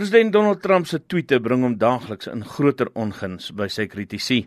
President Donald Trump se tweete bring hom daagliks in groter onguns by sy kritici.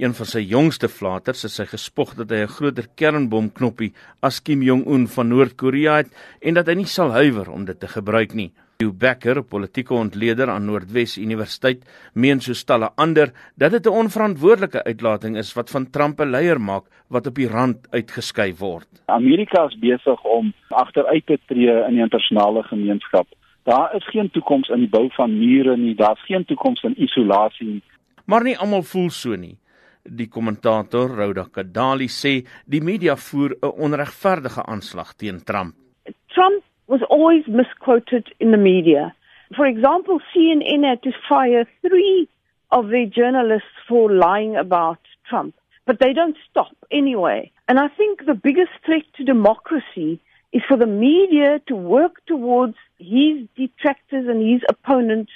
Een van sy jongste flaters is sy gespog dat hy 'n groter kernbom knoppie as Kim Jong-un van Noord-Korea het en dat hy nie sal huiwer om dit te gebruik nie. Hugh Becker, politieke ontleder aan Noordwes Universiteit, meen soos talle ander dat dit 'n onverantwoordelike uitlating is wat van Trump 'n leier maak wat op die rand uitgeskuif word. Amerika is besig om agteruit te tree in die internasionale gemeenskap. Daar is geen toekoms in die bou van mure nie, daar's geen toekoms in isolasie nie. Maar nie almal voel so nie. Die kommentator Rhoda Kadali sê die media voer 'n onregverdige aanslag teen Trump. Trump was always misquoted in the media. For example, CNN had to fire three of their journalists for lying about Trump, but they don't stop anyway. And I think the biggest threat to democracy is for the media to work towards his detractors and his opponents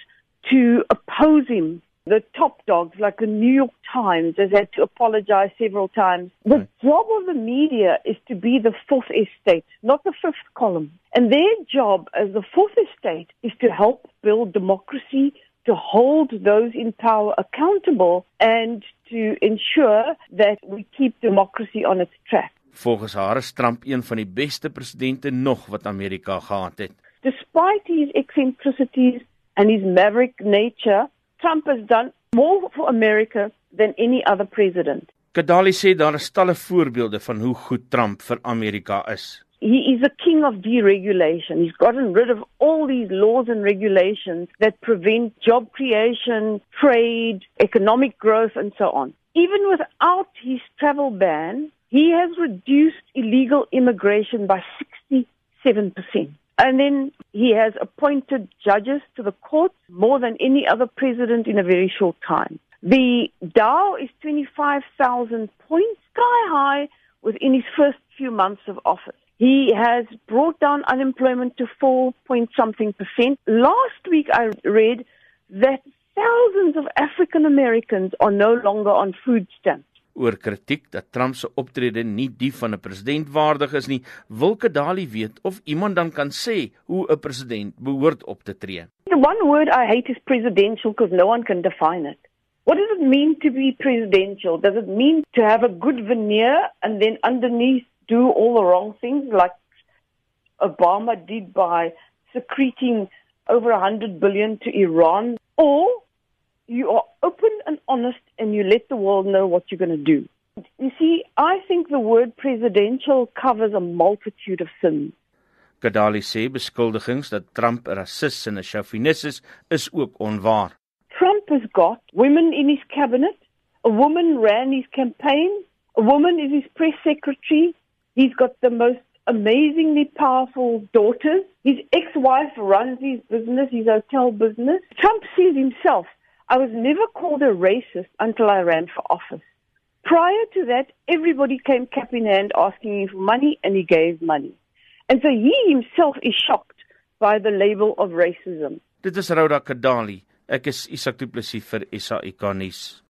to oppose him the top dogs, like the New York Times, has had to apologize several times. The right. job of the media is to be the fourth estate, not the fifth column. And their job as the fourth estate is to help build democracy, to hold those in power accountable, and to ensure that we keep democracy on its track. Volgens haar is Trump een van die beste presidente nog wat Amerika gehad het. Despite his eccentricities and his maverick nature, Trump has done more for America than any other president. Kadali sê daar is talle voorbeelde van hoe goed Trump vir Amerika is. He is a king of deregulation. He's gotten rid of all these laws and regulations that prevent job creation, trade, economic growth, and so on. Even without his travel ban, he has reduced illegal immigration by 67%. And then he has appointed judges to the courts more than any other president in a very short time. The Dow is 25,000 points sky high within his first few months of office. He has brought down unemployment to 4 point something percent. Last week I read that thousands of African Americans are no longer on food stamps. Oor kritiek dat Trump se optrede nie die van 'n president waardig is nie, wil Kadali weet of iemand dan kan sê hoe 'n president behoort op te tree. The one word I hate is presidential because no one can define it. What does it mean to be presidential? Does it mean to have a good veneer and then underneath do all the wrong things like Obama did by secreting over 100 billion to Iran or you are open and honest and you let the world know what you're going to do. You see, I think the word presidential covers a multitude of sins. Kadali sê beskuldigings dat Trump 'n rasis en 'n chauvinis is, is ook onwaar. Trump has got women in his cabinet. A woman ran his campaign. A woman is his press secretary. He's got the most amazingly powerful daughters. His ex-wife runs his business, his hotel business. Trump sees himself I was never called a racist until I ran for office. Prior to that, everybody came cap in hand asking him for money, and he gave money. And so he himself is shocked by the label of racism. Dit is Rhoda Kadali. Ek is Isak Du Plessis vir SAK nuus.